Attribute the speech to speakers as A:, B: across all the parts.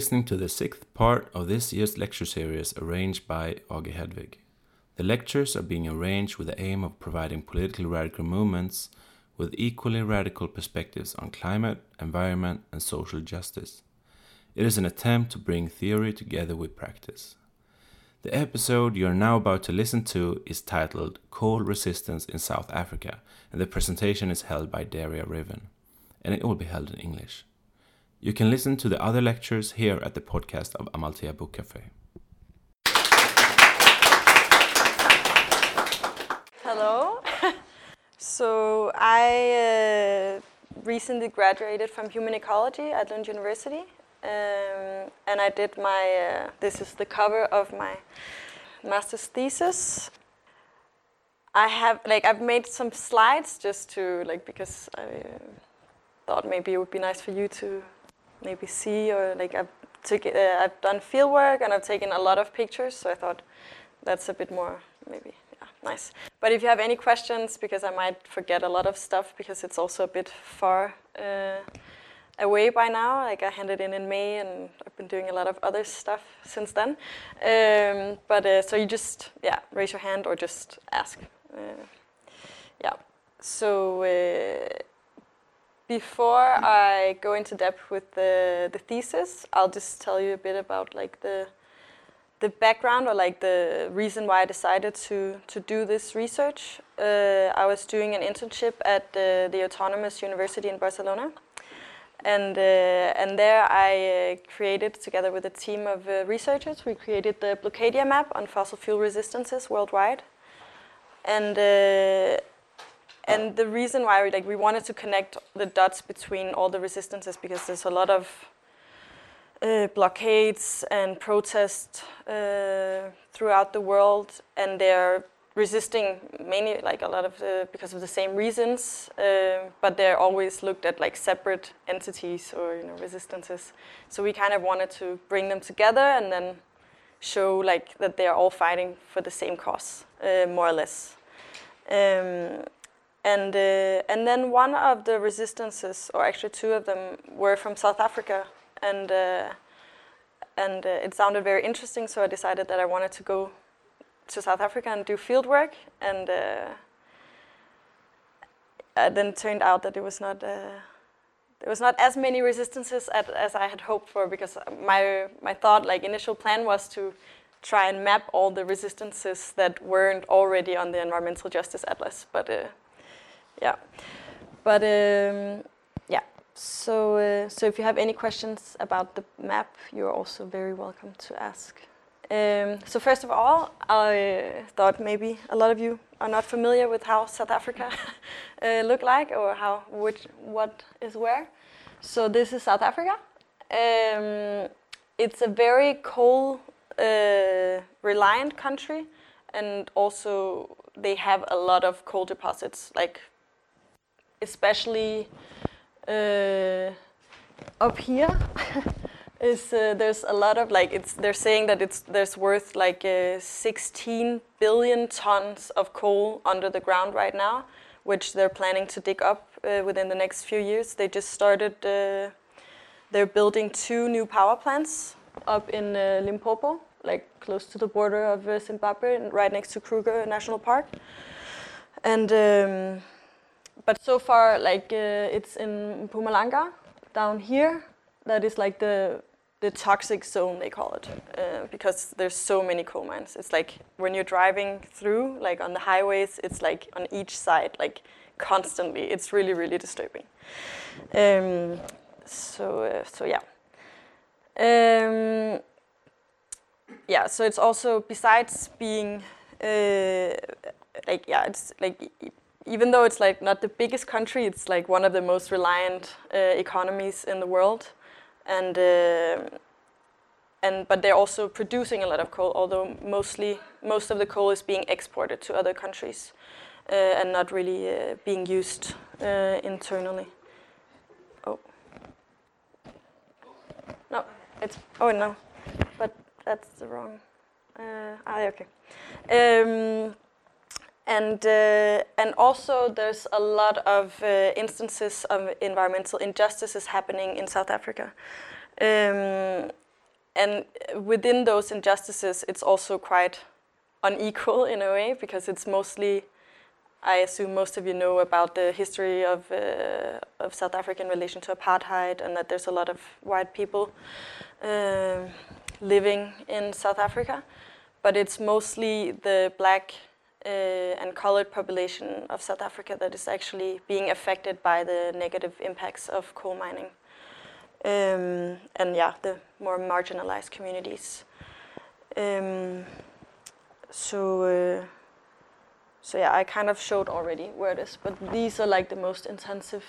A: listening to the sixth part of this year's lecture series arranged by Augie Hedvig. The lectures are being arranged with the aim of providing politically radical movements with equally radical perspectives on climate, environment, and social justice. It is an attempt to bring theory together with practice. The episode you are now about to listen to is titled Coal Resistance in South Africa, and the presentation is held by Daria Riven, and it will be held in English. You can listen to the other lectures here at the podcast of Amaltea Book Cafe.
B: Hello. so I uh, recently graduated from human ecology at Lund University, um, and I did my. Uh, this is the cover of my master's thesis. I have like I've made some slides just to like because I uh, thought maybe it would be nice for you to maybe see or like I've took uh, I've done field work and I've taken a lot of pictures, so I thought that's a bit more maybe yeah, nice. But if you have any questions, because I might forget a lot of stuff because it's also a bit far uh, away by now. Like I handed in in May, and I've been doing a lot of other stuff since then. Um, but uh, so you just yeah raise your hand or just ask. Uh, yeah. So uh, before I go into depth with the, the thesis, I'll just tell you a bit about like the the background or like the reason why I decided to to do this research. Uh, I was doing an internship at uh, the Autonomous University in Barcelona, and uh, and there I uh, created together with a team of uh, researchers. We created the Blockadia map on fossil fuel resistances worldwide, and uh, and the reason why we, like we wanted to connect the dots between all the resistances because there's a lot of uh, blockades and protests uh, throughout the world, and they're resisting mainly like a lot of because of the same reasons, uh, but they're always looked at like separate entities or you know resistances. So we kind of wanted to bring them together and then show like that they are all fighting for the same cause, uh, more or less. Um, and uh, and then one of the resistances, or actually two of them, were from South Africa, and uh, and uh, it sounded very interesting. So I decided that I wanted to go to South Africa and do field work, and uh, then it turned out that it was not. Uh, there was not as many resistances as, as I had hoped for because my my thought, like initial plan, was to try and map all the resistances that weren't already on the environmental justice atlas, but uh, yeah. But um, yeah, so uh, so if you have any questions about the map, you're also very welcome to ask. Um, so first of all, I thought maybe a lot of you are not familiar with how South Africa uh, look like or how which what is where. So this is South Africa. Um, it's a very coal uh, reliant country, and also they have a lot of coal deposits, like especially uh, up here is uh, there's a lot of like it's they're saying that it's there's worth like uh, 16 billion tons of coal under the ground right now which they're planning to dig up uh, within the next few years. They just started uh, they're building two new power plants up in uh, limpopo like close to the border of zimbabwe right next to kruger national park. And um, but so far, like uh, it's in Mpumalanga down here. That is like the the toxic zone they call it uh, because there's so many coal mines. It's like when you're driving through, like on the highways, it's like on each side, like constantly. It's really really disturbing. Um, so uh, so yeah. Um, yeah, so it's also besides being uh, like yeah, it's like even though it's like not the biggest country, it's like one of the most reliant uh, economies in the world, and uh, and but they're also producing a lot of coal. Although mostly most of the coal is being exported to other countries, uh, and not really uh, being used uh, internally. Oh, no, it's oh no, but that's the wrong. Uh, ah, okay. Um, and uh, and also there's a lot of uh, instances of environmental injustices happening in South Africa. Um, and within those injustices, it's also quite unequal in a way because it's mostly I assume most of you know about the history of, uh, of South Africa in relation to apartheid and that there's a lot of white people uh, living in South Africa. But it's mostly the black and colored population of South Africa that is actually being affected by the negative impacts of coal mining. Um, and yeah, the more marginalized communities. Um, so uh, so yeah, I kind of showed already where it is, but these are like the most intensive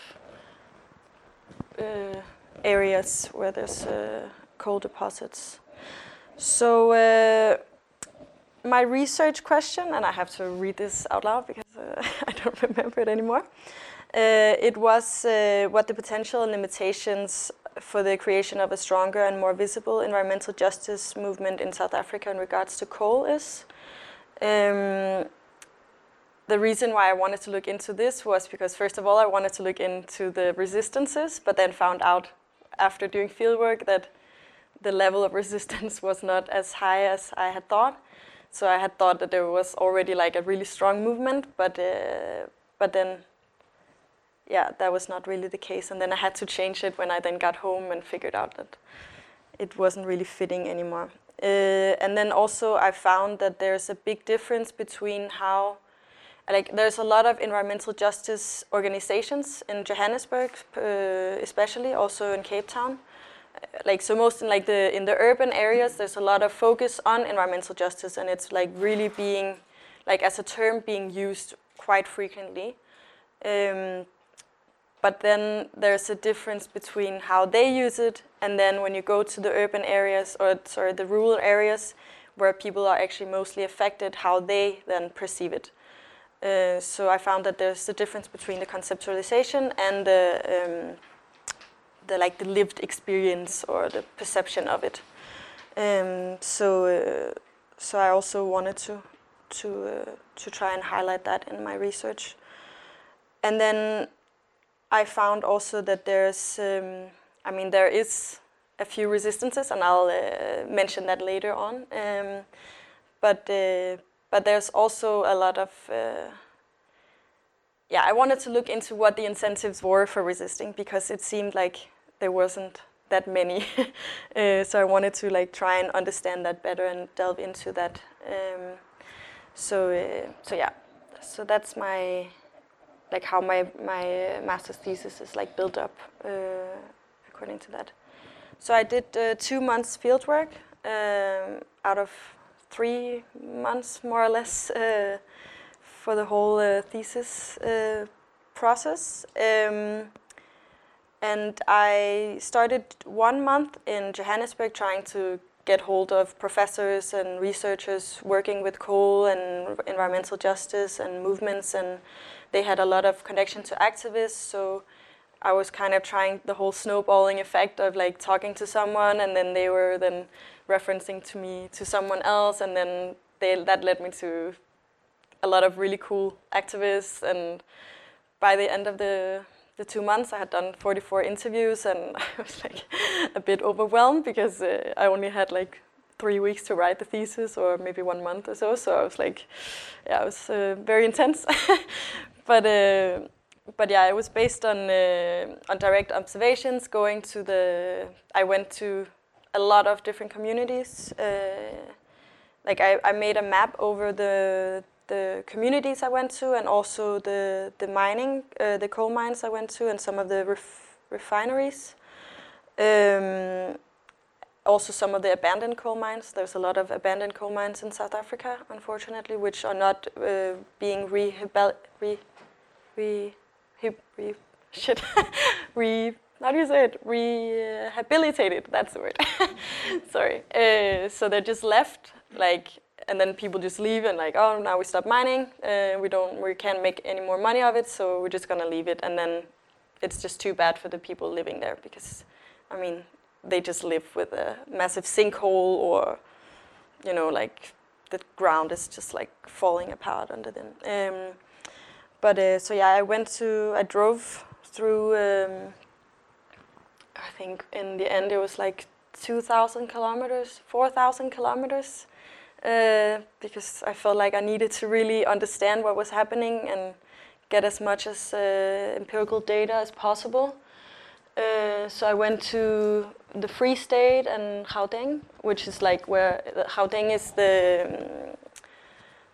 B: uh, areas where there's uh, coal deposits. So uh, my research question, and I have to read this out loud because uh, I don't remember it anymore. Uh, it was uh, what the potential and limitations for the creation of a stronger and more visible environmental justice movement in South Africa in regards to coal is. Um, the reason why I wanted to look into this was because, first of all, I wanted to look into the resistances, but then found out after doing fieldwork that the level of resistance was not as high as I had thought. So I had thought that there was already like a really strong movement, but uh, but then, yeah, that was not really the case. And then I had to change it when I then got home and figured out that it wasn't really fitting anymore. Uh, and then also I found that there's a big difference between how like there's a lot of environmental justice organizations in Johannesburg, uh, especially also in Cape Town. Like so, most in like the in the urban areas, there's a lot of focus on environmental justice, and it's like really being like as a term being used quite frequently. Um, but then there's a difference between how they use it, and then when you go to the urban areas or sorry the rural areas where people are actually mostly affected, how they then perceive it. Uh, so I found that there's a difference between the conceptualization and the, um, the like the lived experience or the perception of it. Um, so uh, so I also wanted to to uh, to try and highlight that in my research. And then I found also that there's um, I mean there is a few resistances, and I'll uh, mention that later on. Um, but uh, but there's also a lot of uh, yeah i wanted to look into what the incentives were for resisting because it seemed like there wasn't that many. Uh, so i wanted to like try and understand that better and delve into that. Um, so uh, so yeah. So that's my like how my my master's thesis is like built up uh, according to that. So i did uh, two months fieldwork um, out of three months, more or less, uh, for the whole uh, thesis uh, process. Um, and I started one month in Johannesburg trying to get hold of professors and researchers working with coal and environmental justice and movements, and they had a lot of connection to activists. So I was kind of trying the whole snowballing effect of like talking to someone, and then they were then referencing to me to someone else, and then they, that led me to a lot of really cool activists. And by the end of the the two months, I had done 44 interviews, and I was like a bit overwhelmed because uh, I only had like three weeks to write the thesis, or maybe one month or so. So I was like, yeah, it was uh, very intense, but. Uh, but yeah, it was based on uh, on direct observations. Going to the, I went to a lot of different communities. Uh, like I, I made a map over the the communities I went to, and also the the mining, uh, the coal mines I went to, and some of the ref refineries. Um, also, some of the abandoned coal mines. There's a lot of abandoned coal mines in South Africa, unfortunately, which are not uh, being rehabil- re, re, re, re, re how do you say it? Rehabilitated. That's the word. Sorry. Uh, so they're just left, like, and then people just leave and like, oh, now we stop mining. Uh, we don't, we can't make any more money of it, so we're just gonna leave it. And then it's just too bad for the people living there because, I mean, they just live with a massive sinkhole or, you know, like the ground is just like falling apart under them. Um, but uh, so yeah, I went to, I drove through. Um, I think in the end it was like 2,000 kilometers, 4,000 kilometers, uh, because I felt like I needed to really understand what was happening and get as much as uh, empirical data as possible. Uh, so I went to the Free State and Gauteng, which is like where Gauteng is the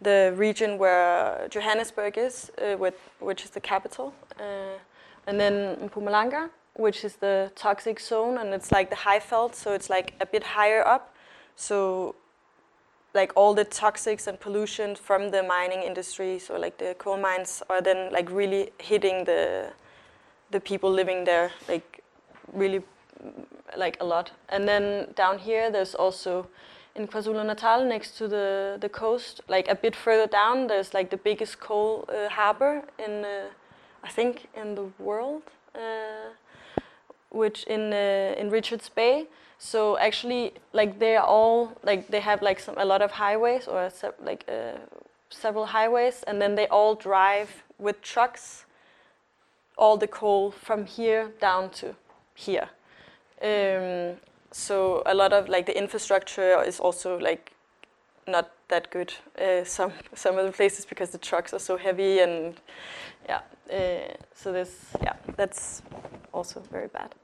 B: the region where Johannesburg is, uh, with, which is the capital, uh, and then Mpumalanga, which is the toxic zone, and it's like the Highveld, so it's like a bit higher up. So like all the toxics and pollution from the mining industry, so like the coal mines, are then like really hitting the the people living there, like really like a lot. And then down here, there's also in KwaZulu Natal, next to the the coast, like a bit further down, there's like the biggest coal uh, harbor in, uh, I think, in the world, uh, which in uh, in Richards Bay. So actually, like they are all like they have like some a lot of highways or like uh, several highways, and then they all drive with trucks all the coal from here down to here. Um, so a lot of like the infrastructure is also like not that good. Uh, some some of the places because the trucks are so heavy and yeah. Uh, so this yeah that's also very bad.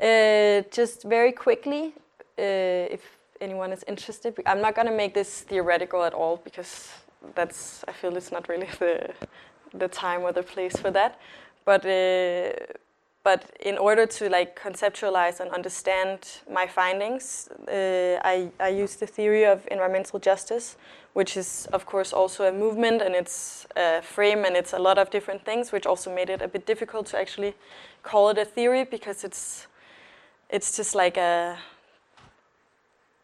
B: Uh, just very quickly, uh, if anyone is interested, I'm not gonna make this theoretical at all because that's I feel it's not really the the time or the place for that. But uh, but in order to like conceptualize and understand my findings, uh, I, I use the theory of environmental justice, which is of course also a movement and it's a frame and it's a lot of different things, which also made it a bit difficult to actually call it a theory because it's it's just like a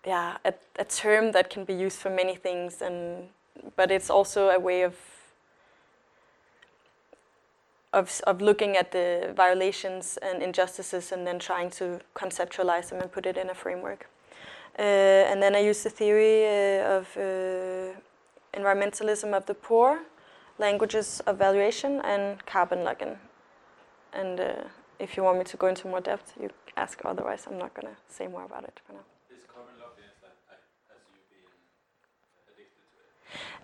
B: yeah a, a term that can be used for many things and but it's also a way of of, of looking at the violations and injustices and then trying to conceptualize them and put it in a framework. Uh, and then I use the theory uh, of uh, environmentalism of the poor, languages of valuation, and carbon lock-in. And uh, if you want me to go into more depth, you ask. Otherwise, I'm not going to say more about it for now.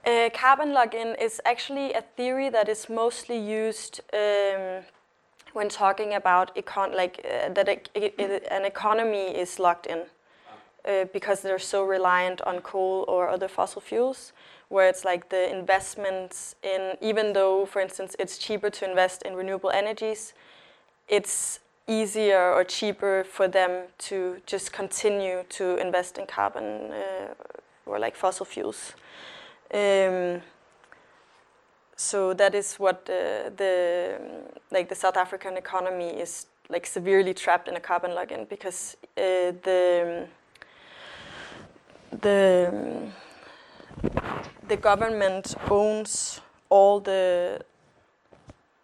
B: Uh, carbon lock-in is actually a theory that is mostly used um, when talking about econ- like uh, that an economy is locked in uh, because they're so reliant on coal or other fossil fuels. Where it's like the investments in, even though, for instance, it's cheaper to invest in renewable energies, it's easier or cheaper for them to just continue to invest in carbon uh, or like fossil fuels. Um, so that is what the, the like the South African economy is like severely trapped in a carbon lock-in because uh, the the the government owns all the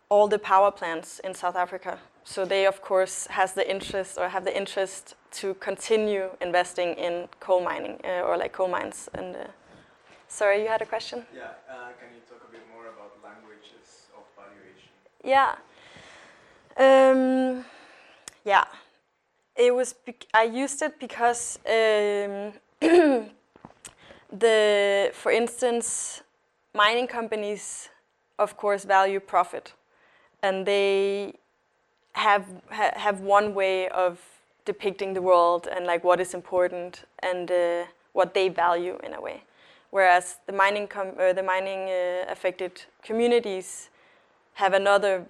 B: all the power plants in South Africa. So they of course has the interest or have the interest to continue investing in coal mining uh, or like coal mines and uh, Sorry, you had a question?
C: Yeah, uh, can you talk a bit more about languages of valuation?
B: Yeah. Um, yeah. It was, I used it because um, the, for instance, mining companies, of course, value profit. And they have, ha, have one way of depicting the world and like what is important and uh, what they value in a way whereas the mining uh, the mining uh, affected communities have another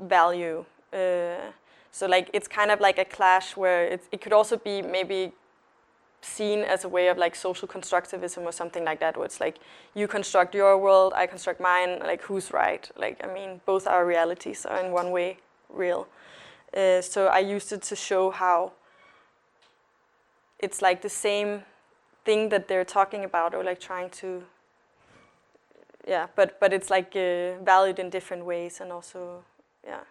B: value. Uh, so like it's kind of like a clash where it, it could also be maybe seen as a way of like social constructivism or something like that, where it's like you construct your world, I construct mine. Like who's right? Like I mean, both our realities are in one way real. Uh, so I used it to show how it's like the same thing that they're talking about or like trying to yeah but but it's like uh, valued in different ways and also yeah.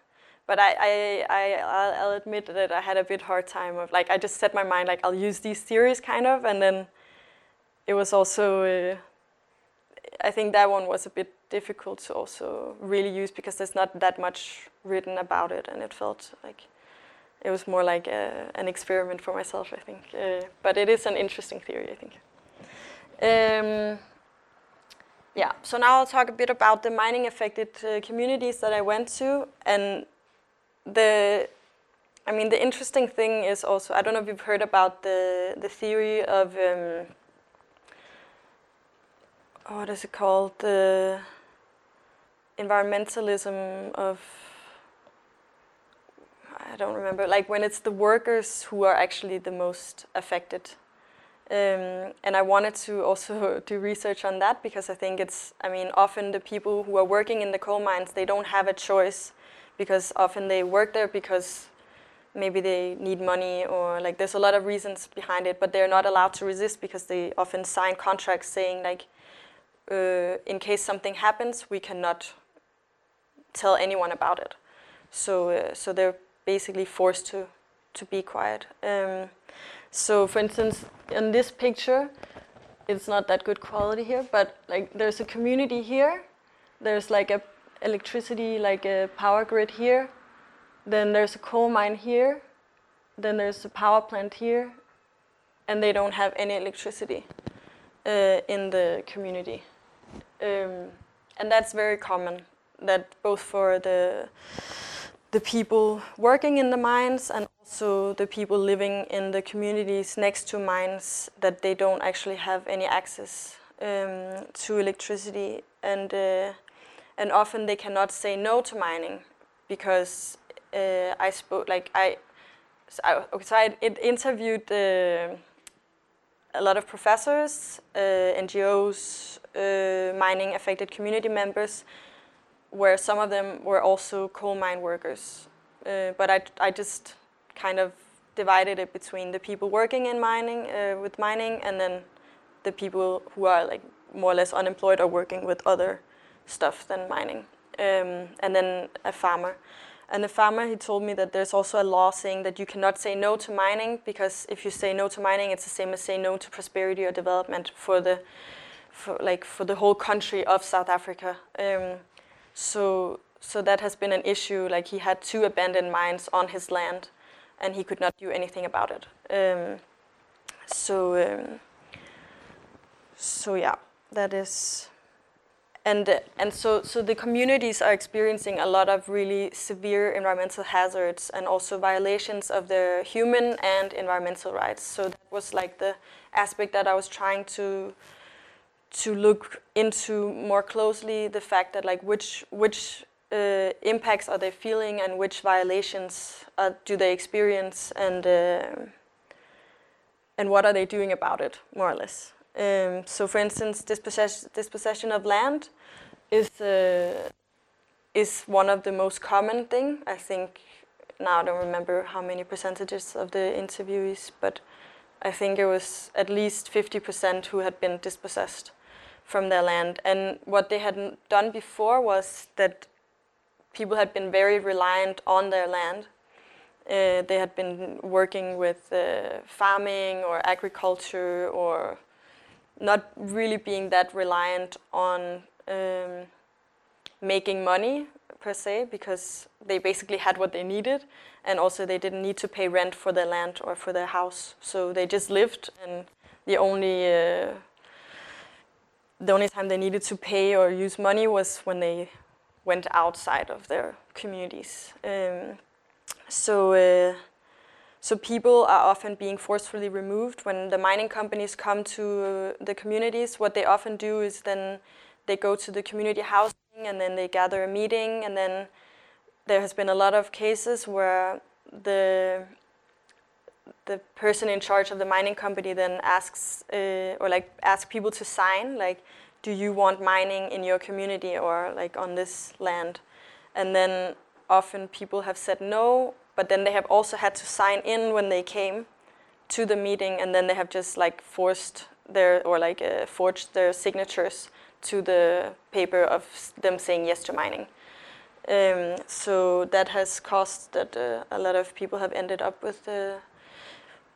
B: But I, I, I, I'll admit that I had a bit hard time of like I just set my mind like I'll use these theories kind of and then it was also uh, I think that one was a bit difficult to also really use because there's not that much written about it and it felt like it was more like a, an experiment for myself, I think. Uh, but it is an interesting theory, I think. Um, yeah, so now I'll talk a bit about the mining affected uh, communities that I went to. And the, I mean, the interesting thing is also, I don't know if you've heard about the, the theory of, um, what is it called? The environmentalism of I don't remember, like when it's the workers who are actually the most affected. Um, and I wanted to also do research on that because I think it's, I mean, often the people who are working in the coal mines, they don't have a choice because often they work there because maybe they need money or like there's a lot of reasons behind it, but they're not allowed to resist because they often sign contracts saying like, uh, in case something happens, we cannot tell anyone about it. So, uh, so they're basically forced to to be quiet. Um, so, for instance, in this picture, it's not that good quality here, but like there's a community here. There's like a electricity, like a power grid here. Then there's a coal mine here. Then there's a power plant here, and they don't have any electricity uh, in the community. Um, and that's very common. That both for the the people working in the mines and also the people living in the communities next to mines that they don't actually have any access um, to electricity. And uh, and often they cannot say no to mining because uh, I spoke like I so I, so I interviewed uh, a lot of professors, uh, NGOs, uh, mining affected community members where some of them were also coal mine workers. Uh, but I, I just kind of divided it between the people working in mining, uh, with mining, and then the people who are like more or less unemployed or working with other stuff than mining. Um, and then a farmer. And the farmer, he told me that there's also a law saying that you cannot say no to mining because if you say no to mining, it's the same as saying no to prosperity or development for the, for like for the whole country of South Africa. Um, so, so that has been an issue. Like he had two abandoned mines on his land, and he could not do anything about it. Um, so, um, so yeah, that is, and and so so the communities are experiencing a lot of really severe environmental hazards and also violations of their human and environmental rights. So that was like the aspect that I was trying to to look into more closely the fact that like which which uh, impacts are they feeling and which violations uh, do they experience and uh, and what are they doing about it more or less. Um, so, for instance, dispossession, dispossession of land is uh, is one of the most common thing. I think now I don't remember how many percentages of the interviewees, but I think it was at least 50% who had been dispossessed from their land. And what they had done before was that people had been very reliant on their land. Uh, they had been working with uh, farming or agriculture or not really being that reliant on um, making money per se because they basically had what they needed and also they didn't need to pay rent for their land or for their house so they just lived and the only uh, the only time they needed to pay or use money was when they went outside of their communities. Um, so, uh, so people are often being forcefully removed when the mining companies come to the communities. What they often do is then they go to the community housing and then they gather a meeting and then there has been a lot of cases where the the person in charge of the mining company then asks uh, or like ask people to sign like do you want mining in your community or like on this land? And then often people have said no but then they have also had to sign in when they came to the meeting and then they have just like forced their or like uh, forged their signatures to the paper of them saying yes to mining. Um, so that has caused that uh, a lot of people have ended up with uh,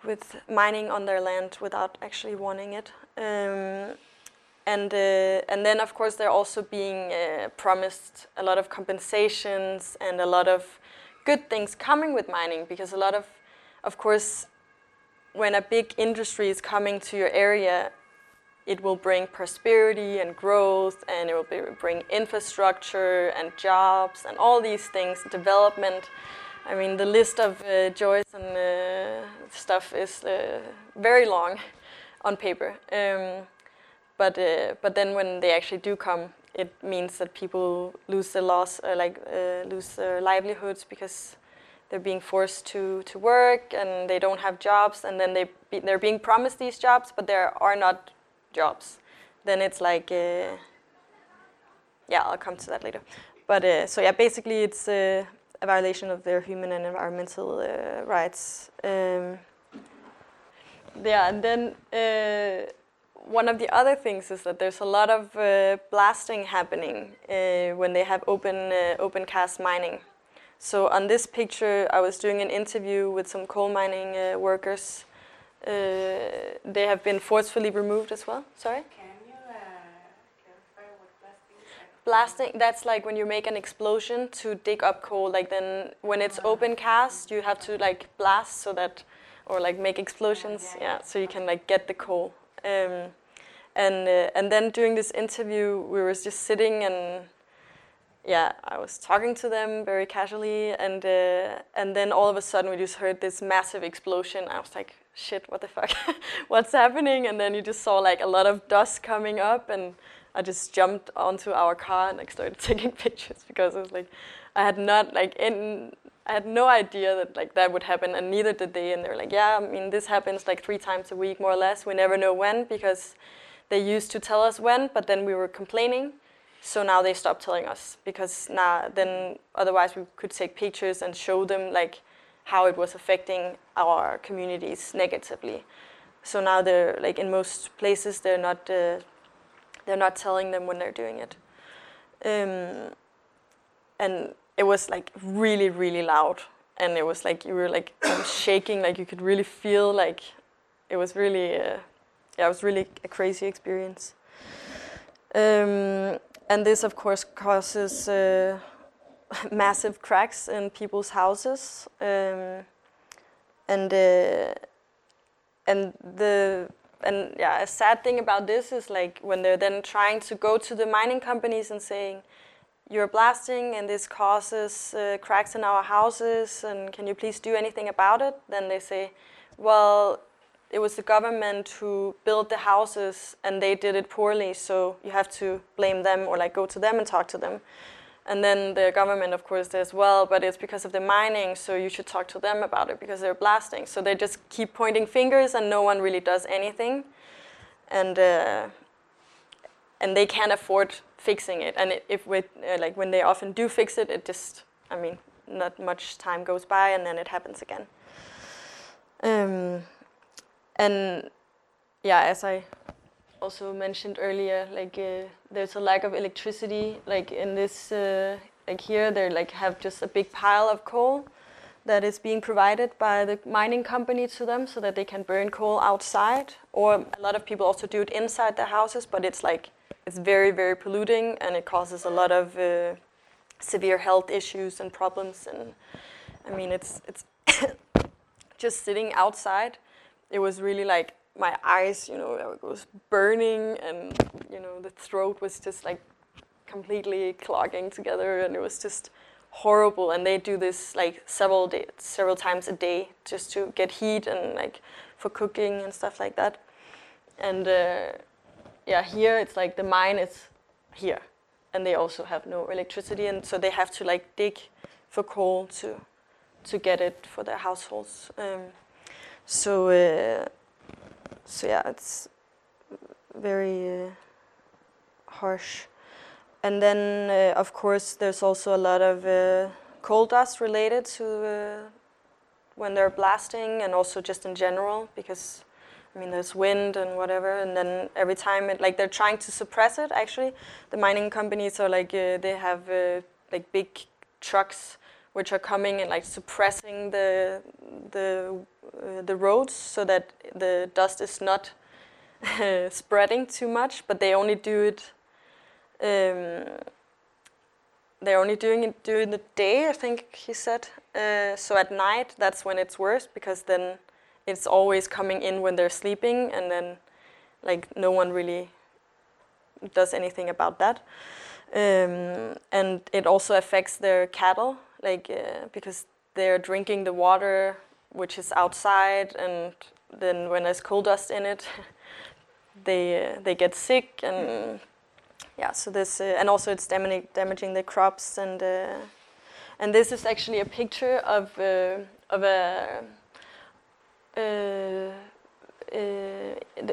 B: with mining on their land without actually wanting it. Um, and uh, and then of course they're also being uh, promised a lot of compensations and a lot of good things coming with mining because a lot of, of course, when a big industry is coming to your area, it will bring prosperity and growth, and it will be, bring infrastructure and jobs and all these things, development. I mean, the list of uh, joys and uh, stuff is uh, very long on paper. Um, but uh, but then when they actually do come, it means that people lose their loss, uh, like uh, lose their livelihoods because they're being forced to, to work and they don't have jobs, and then they be, they're being promised these jobs, but there are not jobs. Then it's like, yeah, I'll come to that later. But so yeah, basically it's a violation of their human and environmental uh, rights. Um, yeah, and then uh, one of the other things is that there's a lot of uh, blasting happening uh, when they have open uh, open cast mining. So on this picture, I was doing an interview with some coal mining uh, workers. They have been forcefully removed as well. Sorry.
D: Can you uh, clarify what blasting
B: that's like when you make an explosion to dig up coal. Like then when it's open cast, you have to like blast so that, or like make explosions,
D: yeah.
B: so you can like get the coal. Um, and uh, and then during this interview, we were just sitting and yeah, I was talking to them very casually, and uh, and then all of a sudden we just heard this massive explosion. I was like, shit, what the fuck, what's happening? And then you just saw like a lot of dust coming up, and I just jumped onto our car and like started taking pictures because it was like I had not like in I had no idea that like that would happen, and neither did they. And they're like, yeah, I mean this happens like three times a week more or less. We never know when because they used to tell us when, but then we were complaining. So now they stopped telling us because now then otherwise we could take pictures and show them like how it was affecting our communities negatively. So now they're like in most places they're not uh, they're not telling them when they're doing it. Um, and it was like really really loud and it was like you were like shaking like you could really feel like it was really uh, yeah it was really a crazy experience. Um, and this, of course, causes uh, massive cracks in people's houses. Um, and uh, and the and yeah, a sad thing about this is like when they're then trying to go to the mining companies and saying, "You're blasting, and this causes uh, cracks in our houses, and can you please do anything about it?" Then they say, "Well." it was the government who built the houses and they did it poorly so you have to blame them or like go to them and talk to them and then the government of course says well but it's because of the mining so you should talk to them about it because they're blasting. So they just keep pointing fingers and no one really does anything. And uh, and they can't afford fixing it. And it, if we uh, like when they often do fix it it just i mean not much time goes by and then it happens again. Um, and yeah, as I also mentioned earlier, like uh, there's a lack of electricity. Like in this, uh, like here, they like have just a big pile of coal that is being provided by the mining company to them, so that they can burn coal outside. Or a lot of people also do it inside their houses, but it's like it's very very polluting and it causes a lot of uh, severe health issues and problems. And I mean, it's it's just sitting outside it was really like my eyes, you know, it was burning, and you know, the throat was just like completely clogging together, and it was just horrible. And they do this like several days, several times a day, just to get heat and like for cooking and stuff like that. And uh, yeah, here it's like the mine is here, and they also have no electricity, and so they have to like dig for coal to to get it for their households. Um, so uh, so yeah, it's very uh, harsh. And then uh, of course there's also a lot of uh, coal dust related to uh, when they're blasting, and also just in general because. I mean, there's wind and whatever, and then every time it like they're trying to suppress it. Actually, the mining companies are like uh, they have uh, like big trucks which are coming and like suppressing the the uh, the roads so that the dust is not spreading too much. But they only do it. Um, they're only doing it during the day, I think he said. Uh, so at night, that's when it's worse because then it's always coming in when they're sleeping, and then like no one really does anything about that. Um, and it also affects their cattle, like uh, because they're drinking the water which is outside, and then when there's coal dust in it, they uh, they get sick, and yeah, so this uh, and also it's damaging damaging the crops, and uh, and this is actually a picture of uh, of a. Uh,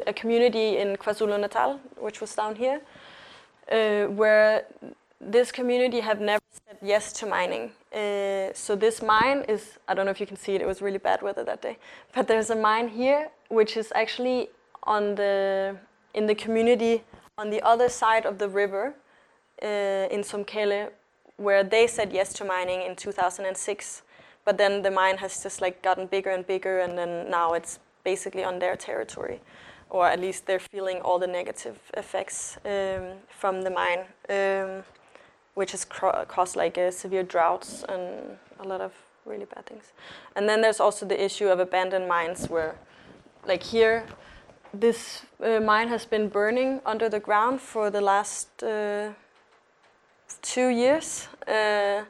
B: a community in KwaZulu Natal, which was down here, where this community have never said yes to mining. Uh, so this mine is, I don't know if you can see it, it was really bad weather that day, but there's a mine here which is actually on the, in the community on the other side of the river uh, in Somkhele where they said yes to mining in 2006. But then the mine has just like gotten bigger and bigger and then now it's basically on their territory or at least they're feeling all the negative effects um, from the mine, um, which has caused like a severe droughts and a lot of really bad things. And then there's also the issue of abandoned mines, where, like here, this uh, mine has been burning under the ground for the last uh, two years. Uh,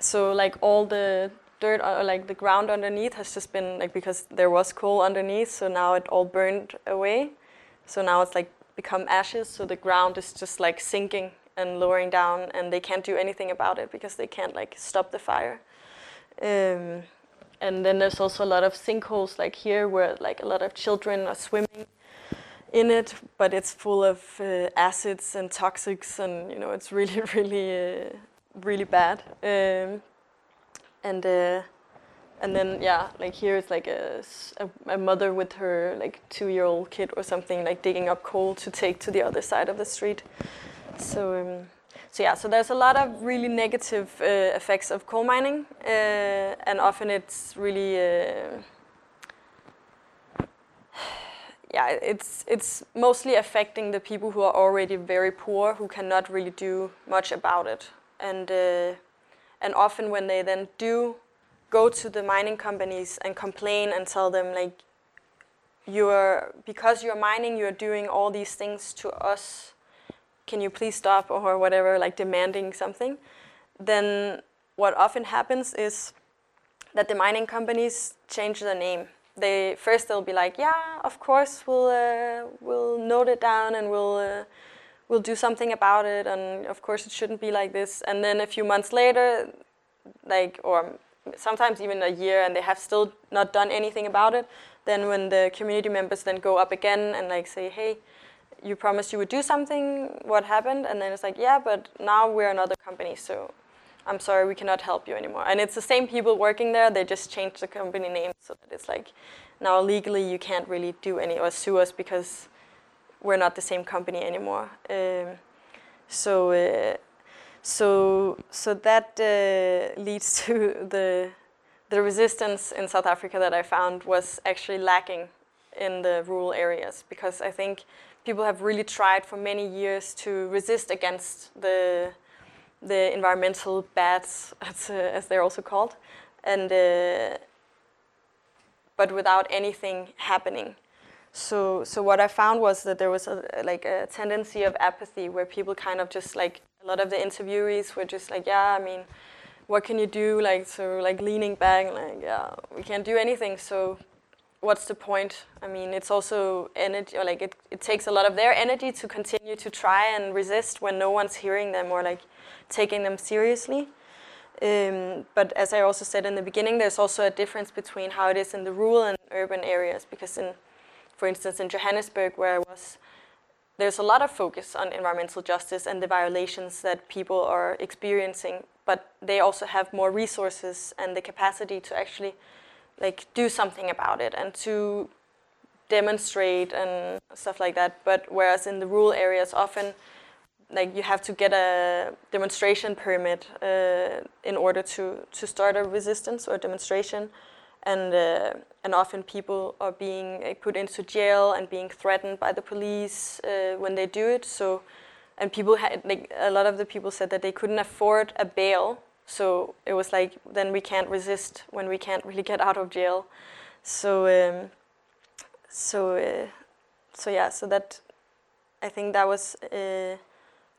B: so like all the dirt uh, like the ground underneath has just been like because there was coal underneath so now it all burned away so now it's like become ashes so the ground is just like sinking and lowering down and they can't do anything about it because they can't like stop the fire um, and then there's also a lot of sinkholes like here where like a lot of children are swimming in it but it's full of uh, acids and toxics and you know it's really really uh, really bad um, and uh, and then yeah, like here is like a, a, a mother with her like two year old kid or something like digging up coal to take to the other side of the street. So um, so yeah, so there's a lot of really negative uh, effects of coal mining, uh, and often it's really. Uh, yeah, it's it's mostly affecting the people who are already very poor, who cannot really do much about it, and uh, and often when they then do go to the mining companies and complain and tell them like you're because you're mining you're doing all these things to us can you please stop or whatever like demanding something then what often happens is that the mining companies change their name. They first they'll be like yeah of course we'll uh, we'll note it down and we'll uh, we'll do something about it and of course it shouldn't be like this. And then a few months later like or sometimes even a year and they have still not done anything about it then when the community members then go up again and like say hey you promised you would do something what happened and then it's like yeah but now we're another company so i'm sorry we cannot help you anymore and it's the same people working there they just changed the company name so that it's like now legally you can't really do any or sue us because we're not the same company anymore. Um, so, uh, so, so that uh, leads to the the resistance in South Africa that I found was actually lacking in the rural areas because I think people have really tried for many years to resist against the the environmental bads, as, uh, as they're also called, and uh, but without anything happening. So, so what I found was that there was a, like a tendency of apathy where people kind of just like a lot of the interviewees were just like, yeah, I mean, what can you do? Like, so like leaning back, like, yeah, we can't do anything. So, what's the point? I mean, it's also energy, or like it, it takes a lot of their energy to continue to try and resist when no one's hearing them or like taking them seriously. Um, but as I also said in the beginning, there's also a difference between how it is in the rural and urban areas because in for instance, in Johannesburg, where I was, there's a lot of focus on environmental justice and the violations that people are experiencing, but they also have more resources and the capacity to actually like do something about it and to demonstrate and stuff like that. But whereas in the rural areas, often like you have to get a demonstration permit uh, in order to to start a resistance or demonstration and uh, and often people are being uh, put into jail and being threatened by the police uh, when they do it. So and people had like a lot of the people said that they couldn't afford a bail so it was like then we can't resist when we can't really get out of jail. So um, so uh, so yeah so that i think that was uh,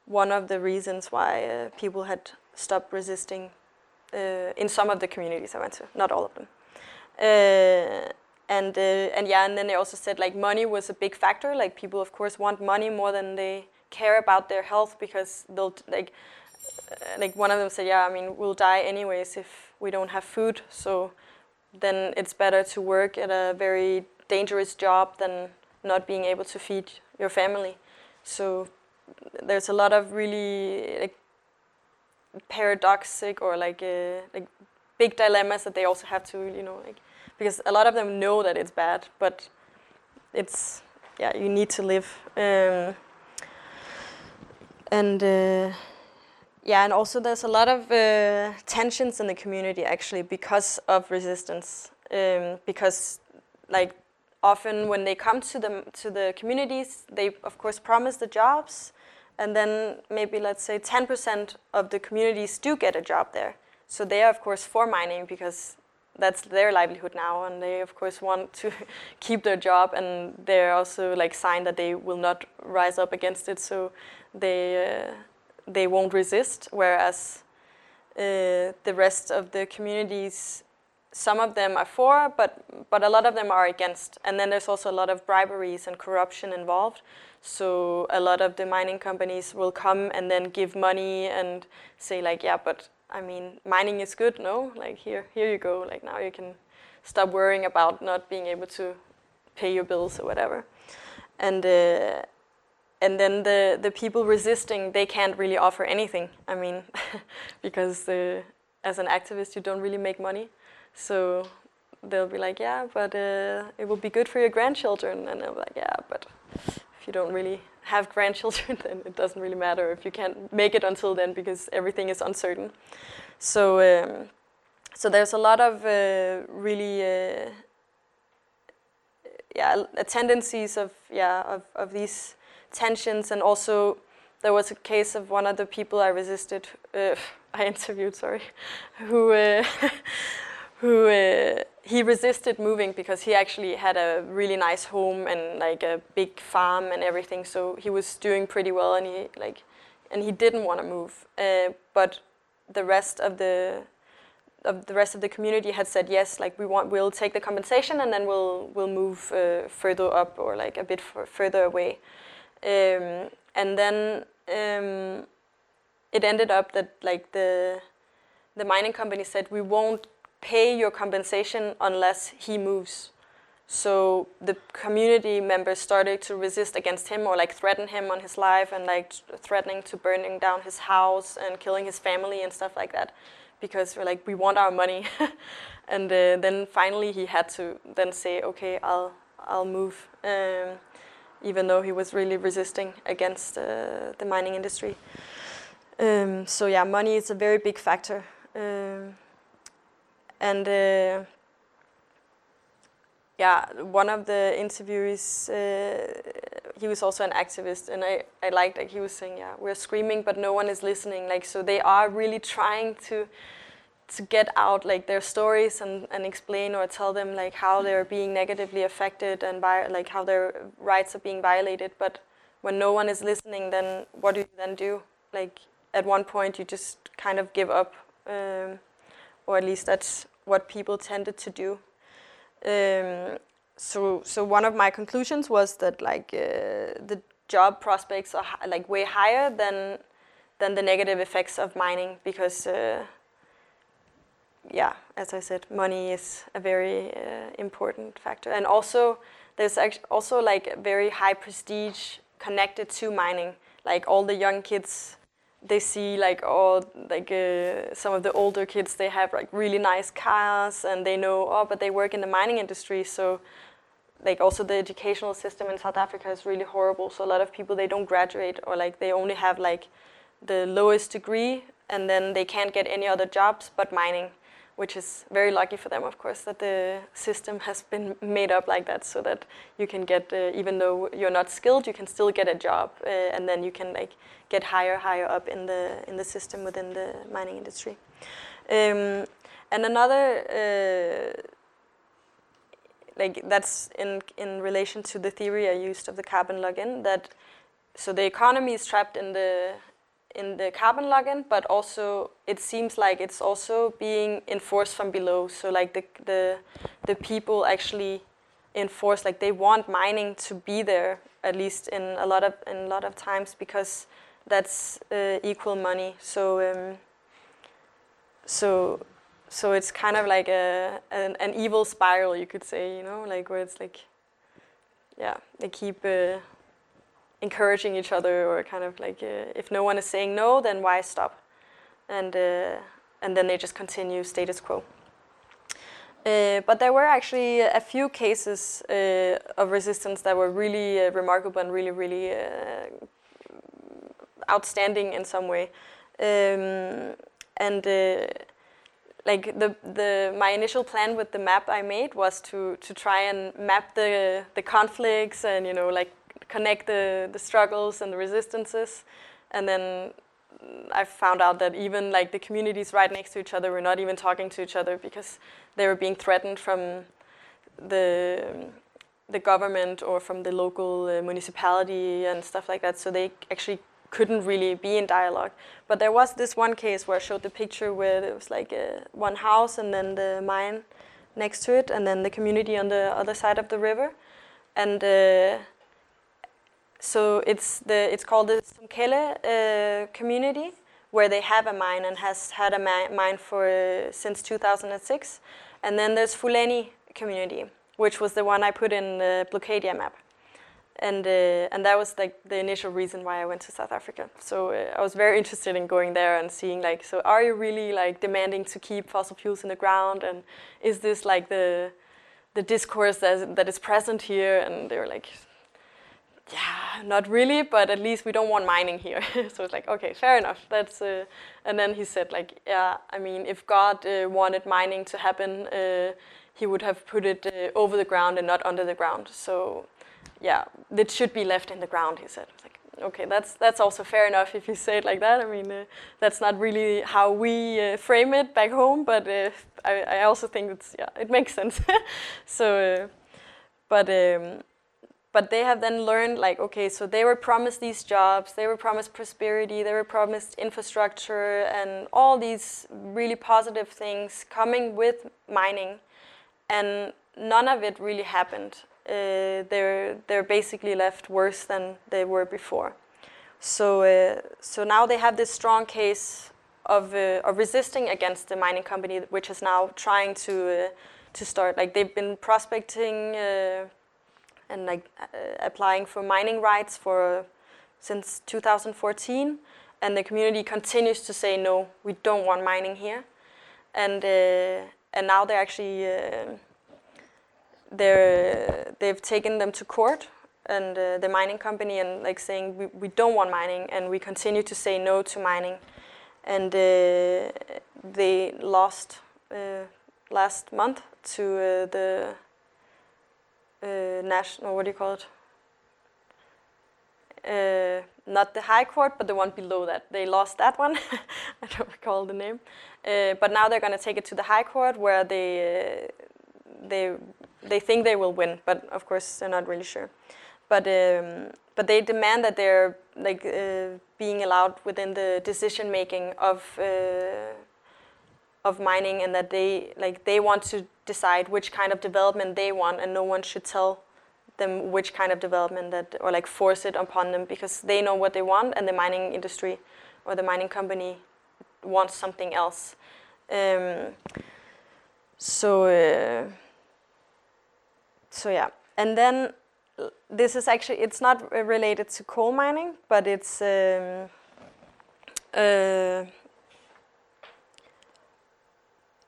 B: one of the reasons why uh, people had stopped resisting uh, in some of the communities i went to not all of them. Uh, and uh, and yeah and then they also said like money was a big factor. Like people of course want money more than they care about their health because they'll like like one of them said yeah i mean we'll die anyways if we don't have food so then it's better to work at a very dangerous job than not being able to feed your family. So there's a lot of really like paradoxic or like uh, like big dilemmas that they also have to you know like because a lot of them know that it's bad but it's yeah you need to live um, and uh, yeah and also there's a lot of uh, tensions in the community actually because of resistance um, because like often when they come to the to the communities they of course promise the jobs and then maybe let's say 10% of the communities do get a job there. So they are of course for mining because that's their livelihood now and they of course want to keep their job and they're also like sign that they will not rise up against it. So they uh, they won't resist whereas uh, the rest of the communities some of them are for but but a lot of them are against and then there's also a lot of briberies and corruption involved so a lot of the mining companies will come and then give money and say like yeah but I mean, mining is good, no? Like here, here you go. Like now you can stop worrying about not being able to pay your bills or whatever. And uh, and then the the people resisting, they can't really offer anything. I mean, because uh, as an activist, you don't really make money, so they'll be like, yeah, but uh, it will be good for your grandchildren, and I'm like, yeah, but if you don't really have grandchildren, then it doesn't really matter if you can't make it until then because everything is uncertain. So, um, so there's a lot of uh, really, uh, yeah, tendencies of yeah of, of these tensions, and also there was a case of one of the people I resisted, uh, I interviewed, sorry, who uh, who uh, he resisted moving because he actually had a really nice home and like a big farm and everything. So he was doing pretty well, and he like, and he didn't want to move. Uh, but the rest of the of the rest of the community had said yes, like we want, we'll take the compensation and then we'll we'll move uh, further up or like a bit further away. Um, and then um, it ended up that like the the mining company said we won't pay your compensation unless he moves. So the community members started to resist against him or like threaten him on his life and like threatening to burning down his house and killing his family and stuff like that because we're like we want our money and uh, then finally he had to then say okay I'll I'll move um, even though he was really resisting against uh, the mining industry um, so yeah money is a very big factor um, and uh, yeah, one of the interviewees, uh, he was also an activist, and I, I liked that he was saying, yeah, we're screaming, but no one is listening. Like, so they are really trying to to get out like their stories and, and explain or tell them like how they're being negatively affected and by like how their rights are being violated. But when no one is listening, then what do you then do? Like at one point, you just kind of give up, um, or at least that's what people tended to do. Um, so, so one of my conclusions was that like uh, the job prospects are like way higher than than the negative effects of mining because, uh, yeah, as I said, money is a very uh, important factor, and also there's also like very high prestige connected to mining. Like all the young kids they see like all like uh, some of the older kids they have like really nice cars and they know oh but they work in the mining industry. So like also the educational system in South Africa is really horrible. So a lot of people they don't graduate or like they only have like the lowest degree and then they can't get any other jobs but mining which is very lucky for them, of course, that the system has been made up like that, so that you can get, uh, even though you're not skilled, you can still get a job, uh, and then you can like get higher, higher up in the in the system within the mining industry. Um, and another, uh, like that's in in relation to the theory I used of the carbon lock-in. That so the economy is trapped in the in the carbon lock-in, but also it seems like it's also being enforced from below. So like the the the people actually enforce like they want mining to be there at least in a lot of in a lot of times because that's uh, equal money. So um, so so it's kind of like a an, an, evil spiral, you could say, you know, like where it's like, yeah, they keep uh, encouraging each other, or kind of like uh, if no one is saying no, then why stop? And uh, and then they just continue status quo. Uh, but there were actually a few cases uh, of resistance that were really uh, remarkable and really, really outstanding in some way. Um, and like the the my initial plan with the map I made was to to try and map the the conflicts and you know like connect the the struggles and the resistances, and then I found out that even like the communities right next to each other were not even talking to each other because they were being threatened from the the government or from the local uh, municipality and stuff like that. So they actually couldn't really be in dialogue. But there was this one case where I showed the picture where there was like a, one house and then the mine next to it, and then the community on the other side of the river. And uh, so it's the it's called the Somkhele uh, community, where they have a mine and has had a mine for uh, since 2006. And then there's Fuleni community, which was the one I put in the Blockadia map and uh, and that was like the initial reason why I went to South Africa. So uh, I was very interested in going there and seeing like, so are you really like demanding to keep fossil fuels in the ground, and is this like the the discourse that that is present here? And they were like, yeah, not really, but at least we don't want mining here. so it's like, okay, fair enough. That's uh, and then he said like, yeah, I mean, if God uh, wanted mining to happen, uh, he would have put it uh, over the ground and not under the ground. So yeah, it should be left in the ground, he said. Like, okay, that's that's also fair enough if you say it like that. I mean, uh, that's not really how we uh, frame it back home, but I, I also think it's yeah, it makes sense. so, but um, but they have then learned like okay, so they were promised these jobs, they were promised prosperity, they were promised infrastructure, and all these really positive things coming with mining, and none of it really happened uh, they're they're basically left worse than they were before. So uh, so now they have this strong case of uh, of resisting against the mining company, which is now trying to to start. Like they've been prospecting and like applying for mining rights for since 2014 and the community continues to say no we don't want mining here. And uh, and now they're actually uh, they're they've taken them to court and uh, the mining company and like saying we, we don't want mining and we continue to say no to mining. And uh, they lost uh, last month to uh, the uh, national what do you call it? Uh, not the high court but the one below that. They lost that one. I don't recall the name. But now they're going to take it to the high court where they they they think they will win, but of course they're not really sure. But um, but they demand that they're like uh, being allowed within the decision making of uh, of mining, and that they like they want to decide which kind of development they want, and no one should tell them which kind of development that or like force it upon them because they know what they want, and the mining industry or the mining company wants something else. Um, so. Uh, so yeah, and then this is actually it's not related to coal mining, but it's um, uh,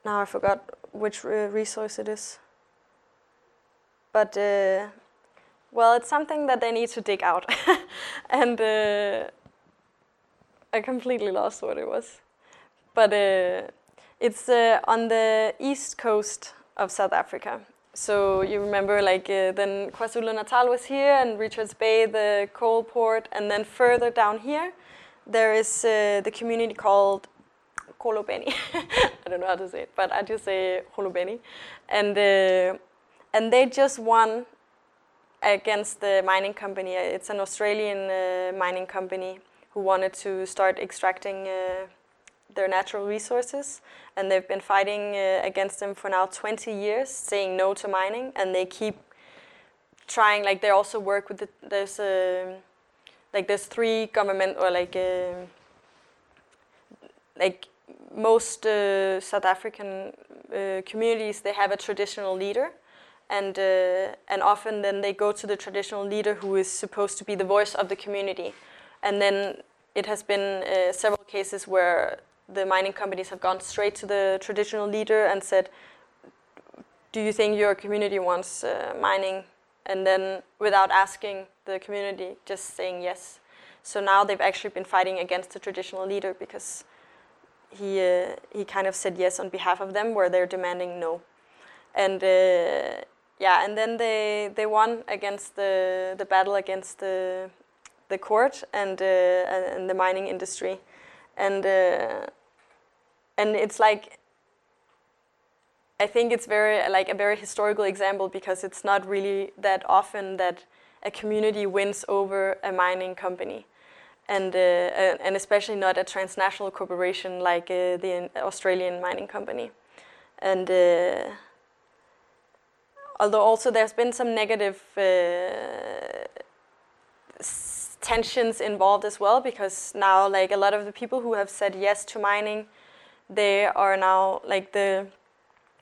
B: now I forgot which resource it is. But uh, well, it's something that they need to dig out, and uh, I completely lost what it was. But uh, It's uh, on the east coast of South Africa. So you remember, like uh, then KwaZulu Natal was here, and Richards Bay, the coal port, and then further down here, there is uh, the community called Kolobeni. I don't know how to say it, but I just say Kolobeni, and uh, and they just won against the mining company. It's an Australian uh, mining company who wanted to start extracting uh, their natural resources, and they've been fighting uh, against them for now 20 years, saying no to mining, and they keep trying. Like they also work with the, there's a like there's three government or like uh, like most uh, South African uh, communities they have a traditional leader. And uh, and often then they go to the traditional leader who is supposed to be the voice of the community. And then it has been uh, several cases where the mining companies have gone straight to the traditional leader and said do you think your community wants uh, mining? And then without asking the community just saying yes. So now they've actually been fighting against the traditional leader because he uh, he kind of said yes on behalf of them where they're demanding no. And uh, yeah and then they they won against the the battle against the the court and uh, and the mining industry. And uh, and it's like I think it's very like a very historical example because it's not really that often that a community wins over a mining company, and uh, and especially not a transnational corporation like uh, the Australian mining company, and uh, although also there's been some negative uh, tensions involved as well because now like a lot of the people who have said yes to mining, they are now like the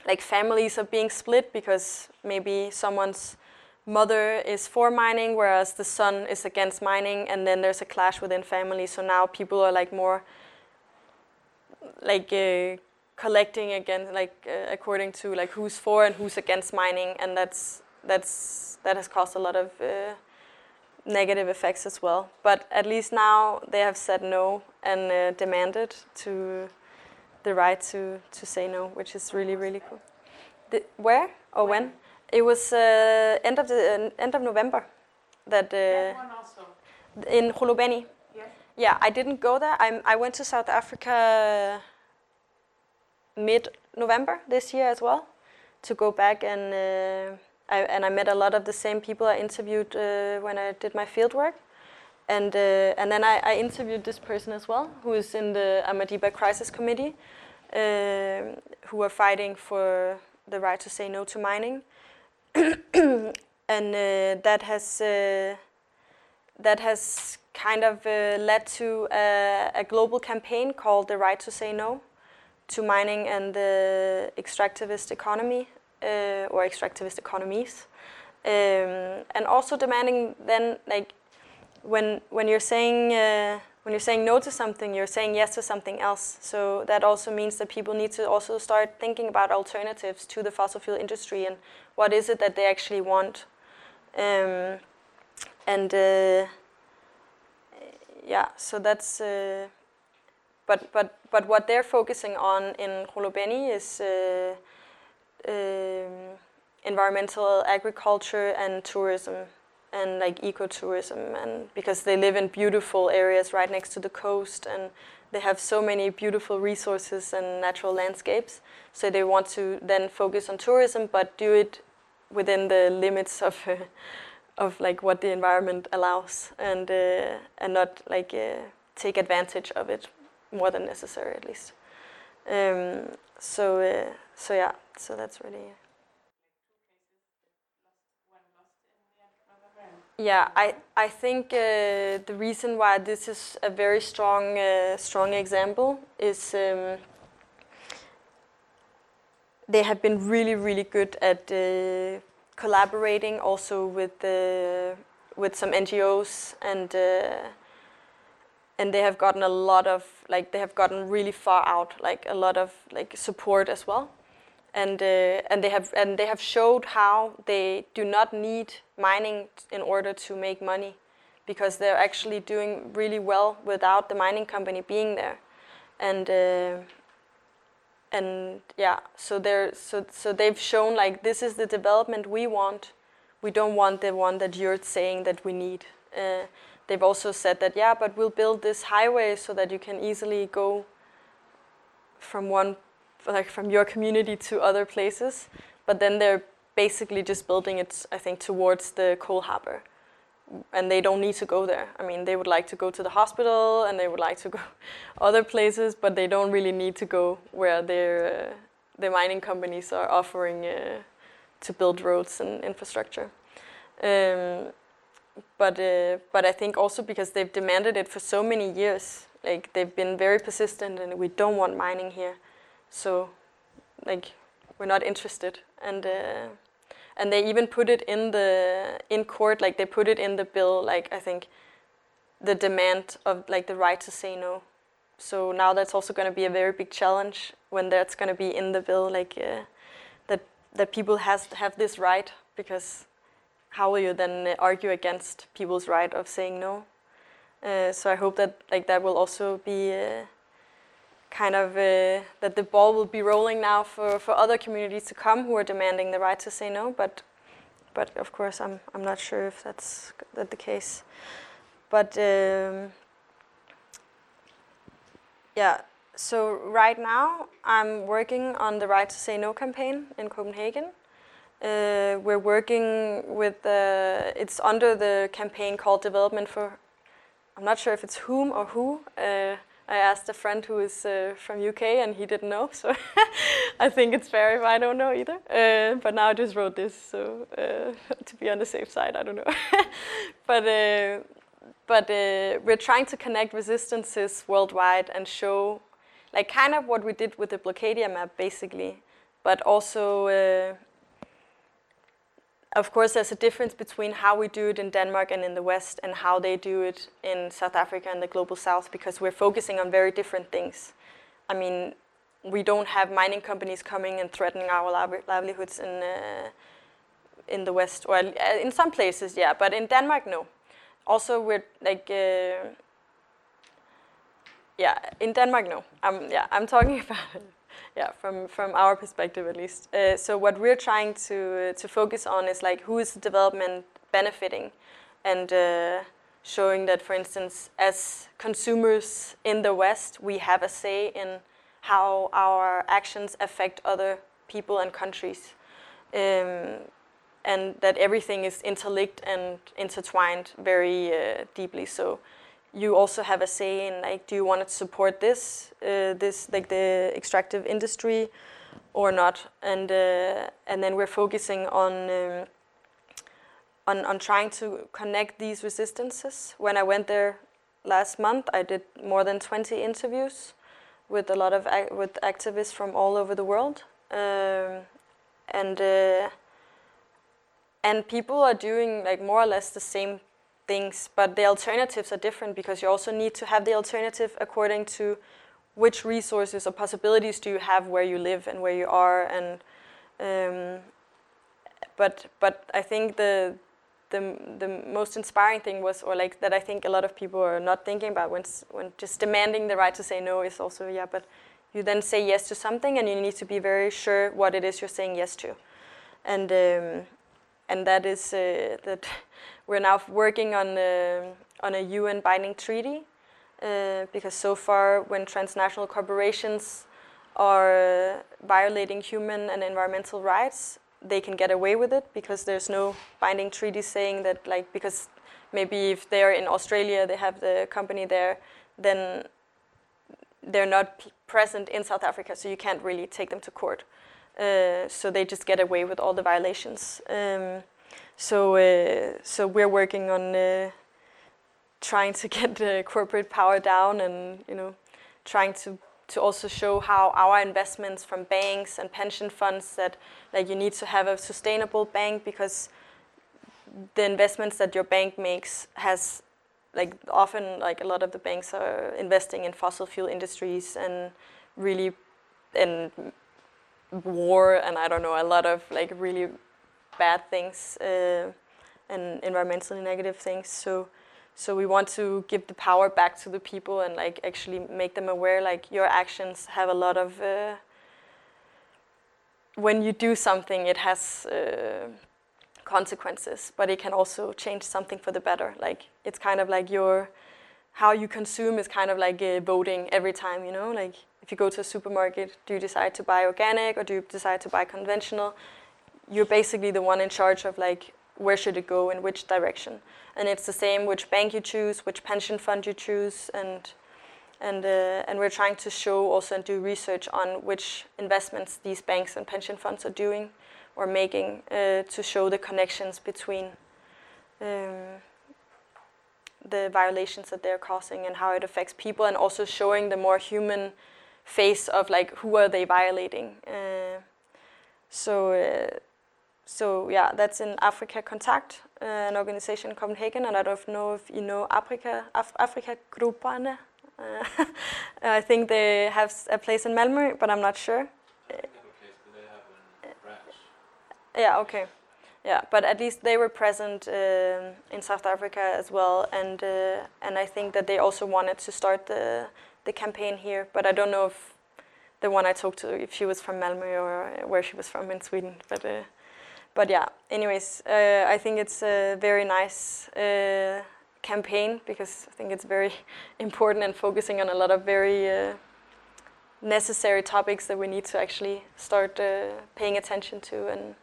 B: like families are being split because maybe someone's mother is for mining whereas the son is against mining and then there's a clash within families so now people are like more like uh, collecting again like uh, according to like who's for and who's against mining and that's that's that has caused a lot of uh, negative effects as well but at least now they have said no and uh, demanded to the right to, to say no, which is really really cool. The, where or when? It was uh, end of the uh, end of November. That
D: That
B: uh,
D: one also.
B: in Holobeni.
D: Yes.
B: Yeah, I didn't go there. I I went to South Africa mid November this year as well to go back and uh, I, and I met a lot of the same people I interviewed uh, when I did my field work. And, uh, and then I, I interviewed this person as well, who is in the Amadiba Crisis Committee, um who are fighting for the right to say no to mining. and uh, that has uh, that has kind of uh, led to a, a global campaign called the right to say no to mining and the extractivist economy or extractivist economies, um, and also demanding then like when when you're saying uh, when you're saying no to something, you're saying yes to something else. So that also means that people need to also start thinking about alternatives to the fossil fuel industry and what is it that they actually want. Um, and uh, yeah, so that's. Uh, but but but what they're focusing on in Holobeni is uh, um, environmental agriculture and tourism and like ecotourism and because they live in beautiful areas right next to the coast and they have so many beautiful resources and natural landscapes. So they want to then focus on tourism but do it within the limits of uh, of like what the environment allows and uh, and not like uh, take advantage of it more than necessary at least. Um, so uh, so yeah so that's really Yeah, I, I think uh, the reason why this is a very strong uh, strong example is um, they have been really really good at uh, collaborating also with uh, with some NGOs and uh, and they have gotten a lot of like they have gotten really far out like a lot of like support as well and uh, and they have and they have showed how they do not need mining in order to make money because they're actually doing really well without the mining company being there and uh, and yeah, so they're so so they've shown like this is the development we want. We don't want the one that you're saying that we need. Uh, they've also said that yeah, but we'll build this highway so that you can easily go from one like from your community to other places. But then they're basically just building it, I think, towards the coal harbor and they don't need to go there. I mean, they would like to go to the hospital and they would like to go other places, but they don't really need to go where their uh, the mining companies are offering uh, to build roads and infrastructure. Um, but uh, but I think also because they've demanded it for so many years, like they've been very persistent, and we don't want mining here, so like we're not interested. And uh, and they even put it in the in court like they put it in the bill like i think the demand of like the right to say no. So now that's also going to be a very big challenge when that's going to be in the bill like uh, that that people has have this right because how will you then argue against people's right of saying no? Uh, so i hope that like that will also be uh, kind of uh, that the ball will be rolling now for, for other communities to come who are demanding the right to say no. But but of course, I'm I'm not sure if that's that the case. But um, yeah, so right now I'm working on the right to say no campaign in Copenhagen. Uh, we're working with uh, it's under the campaign called Development for. I'm not sure if it's whom or who. Uh, I asked a friend who is uh, from UK and he didn't know, so I think it's fair if I don't know either. Uh, but now I just wrote this, so uh, to be on the safe side, I don't know. but uh, but uh, we're trying to connect resistances worldwide and show, like kind of what we did with the Blockadia map, basically, but also uh, of course, there's a difference between how we do it in Denmark and in the West and how they do it in South Africa and the global South because we're focusing on very different things. I mean, we don't have mining companies coming and threatening our livelihoods in uh, in the West, or uh, in some places, yeah, but in Denmark, no. Also, we're like, uh, yeah, in Denmark, no. I'm yeah, I'm talking about it yeah, from from our perspective at least. Uh, so what we're trying to to focus on is like who is the development benefiting, and uh, showing that, for instance, as consumers in the West, we have a say in how our actions affect other people and countries, um, and that everything is interlinked and intertwined very uh, deeply. So you also have a say in like do you want to support this uh, this like the extractive industry or not? And uh, and then we're focusing on um, on on trying to connect these resistances. When i went there last month i did more than 20 interviews with a lot of with activists from all over the world. Um, and uh, and people are doing like more or less the same things, but the alternatives are different because you also need to have the alternative according to which resources or possibilities do you have where you live and where you are and um, but but I think the the the most inspiring thing was or like that I think a lot of people are not thinking about when when just demanding the right to say no is also yeah but you then say yes to something and you need to be very sure what it is you're saying yes to. And um, and that is uh, that we're now working on a, on a UN binding treaty uh, because so far when transnational corporations are violating human and environmental rights, they can get away with it because there's no binding treaty saying that like because maybe if they're in Australia, they have the company there, then they're not present in South Africa, so you can't really take them to court. Uh, so they just get away with all the violations. Um, so uh, so we're working on uh, trying to get the corporate power down, and you know, trying to to also show how our investments from banks and pension funds that like you need to have a sustainable bank because the investments that your bank makes has like often like a lot of the banks are investing in fossil fuel industries and really in war and I don't know a lot of like really bad things uh, and environmentally negative things. So, so we want to give the power back to the people and like actually make them aware like your actions have a lot of uh, when you do something, it has uh, consequences, but it can also change something for the better. Like it's kind of like your how you consume is kind of like uh, voting every time. You know, like if you go to a supermarket, do you decide to buy organic or do you decide to buy conventional? You're basically the one in charge of like where should it go in which direction. And it's the same which bank you choose, which pension fund you choose, and and uh, and we're trying to show also and do research on which investments these banks and pension funds are doing or making uh, to show the connections between um, the violations that they're causing and how it affects people, and also showing the more human face of like who are they violating. Uh, so. Uh, so yeah, that's in Africa Contact, uh, an organization in Copenhagen, and I don't know if you know Africa Af- Africa Grupperne. Uh, I think they have a place in Malmö, but I'm not sure. Yeah, okay. Yeah, but at least they were present um, in South Africa as well, and uh, and I think that they also wanted to start the the campaign here. But I don't know if the one I talked to if she was from Malmö or where she was from in Sweden. But uh, but yeah. Anyways, uh, I think it's a very nice uh, campaign because I think it's very important and focusing on a lot of very uh, necessary topics that we need to actually start uh, paying attention to and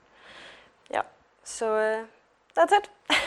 B: yeah so uh, that's it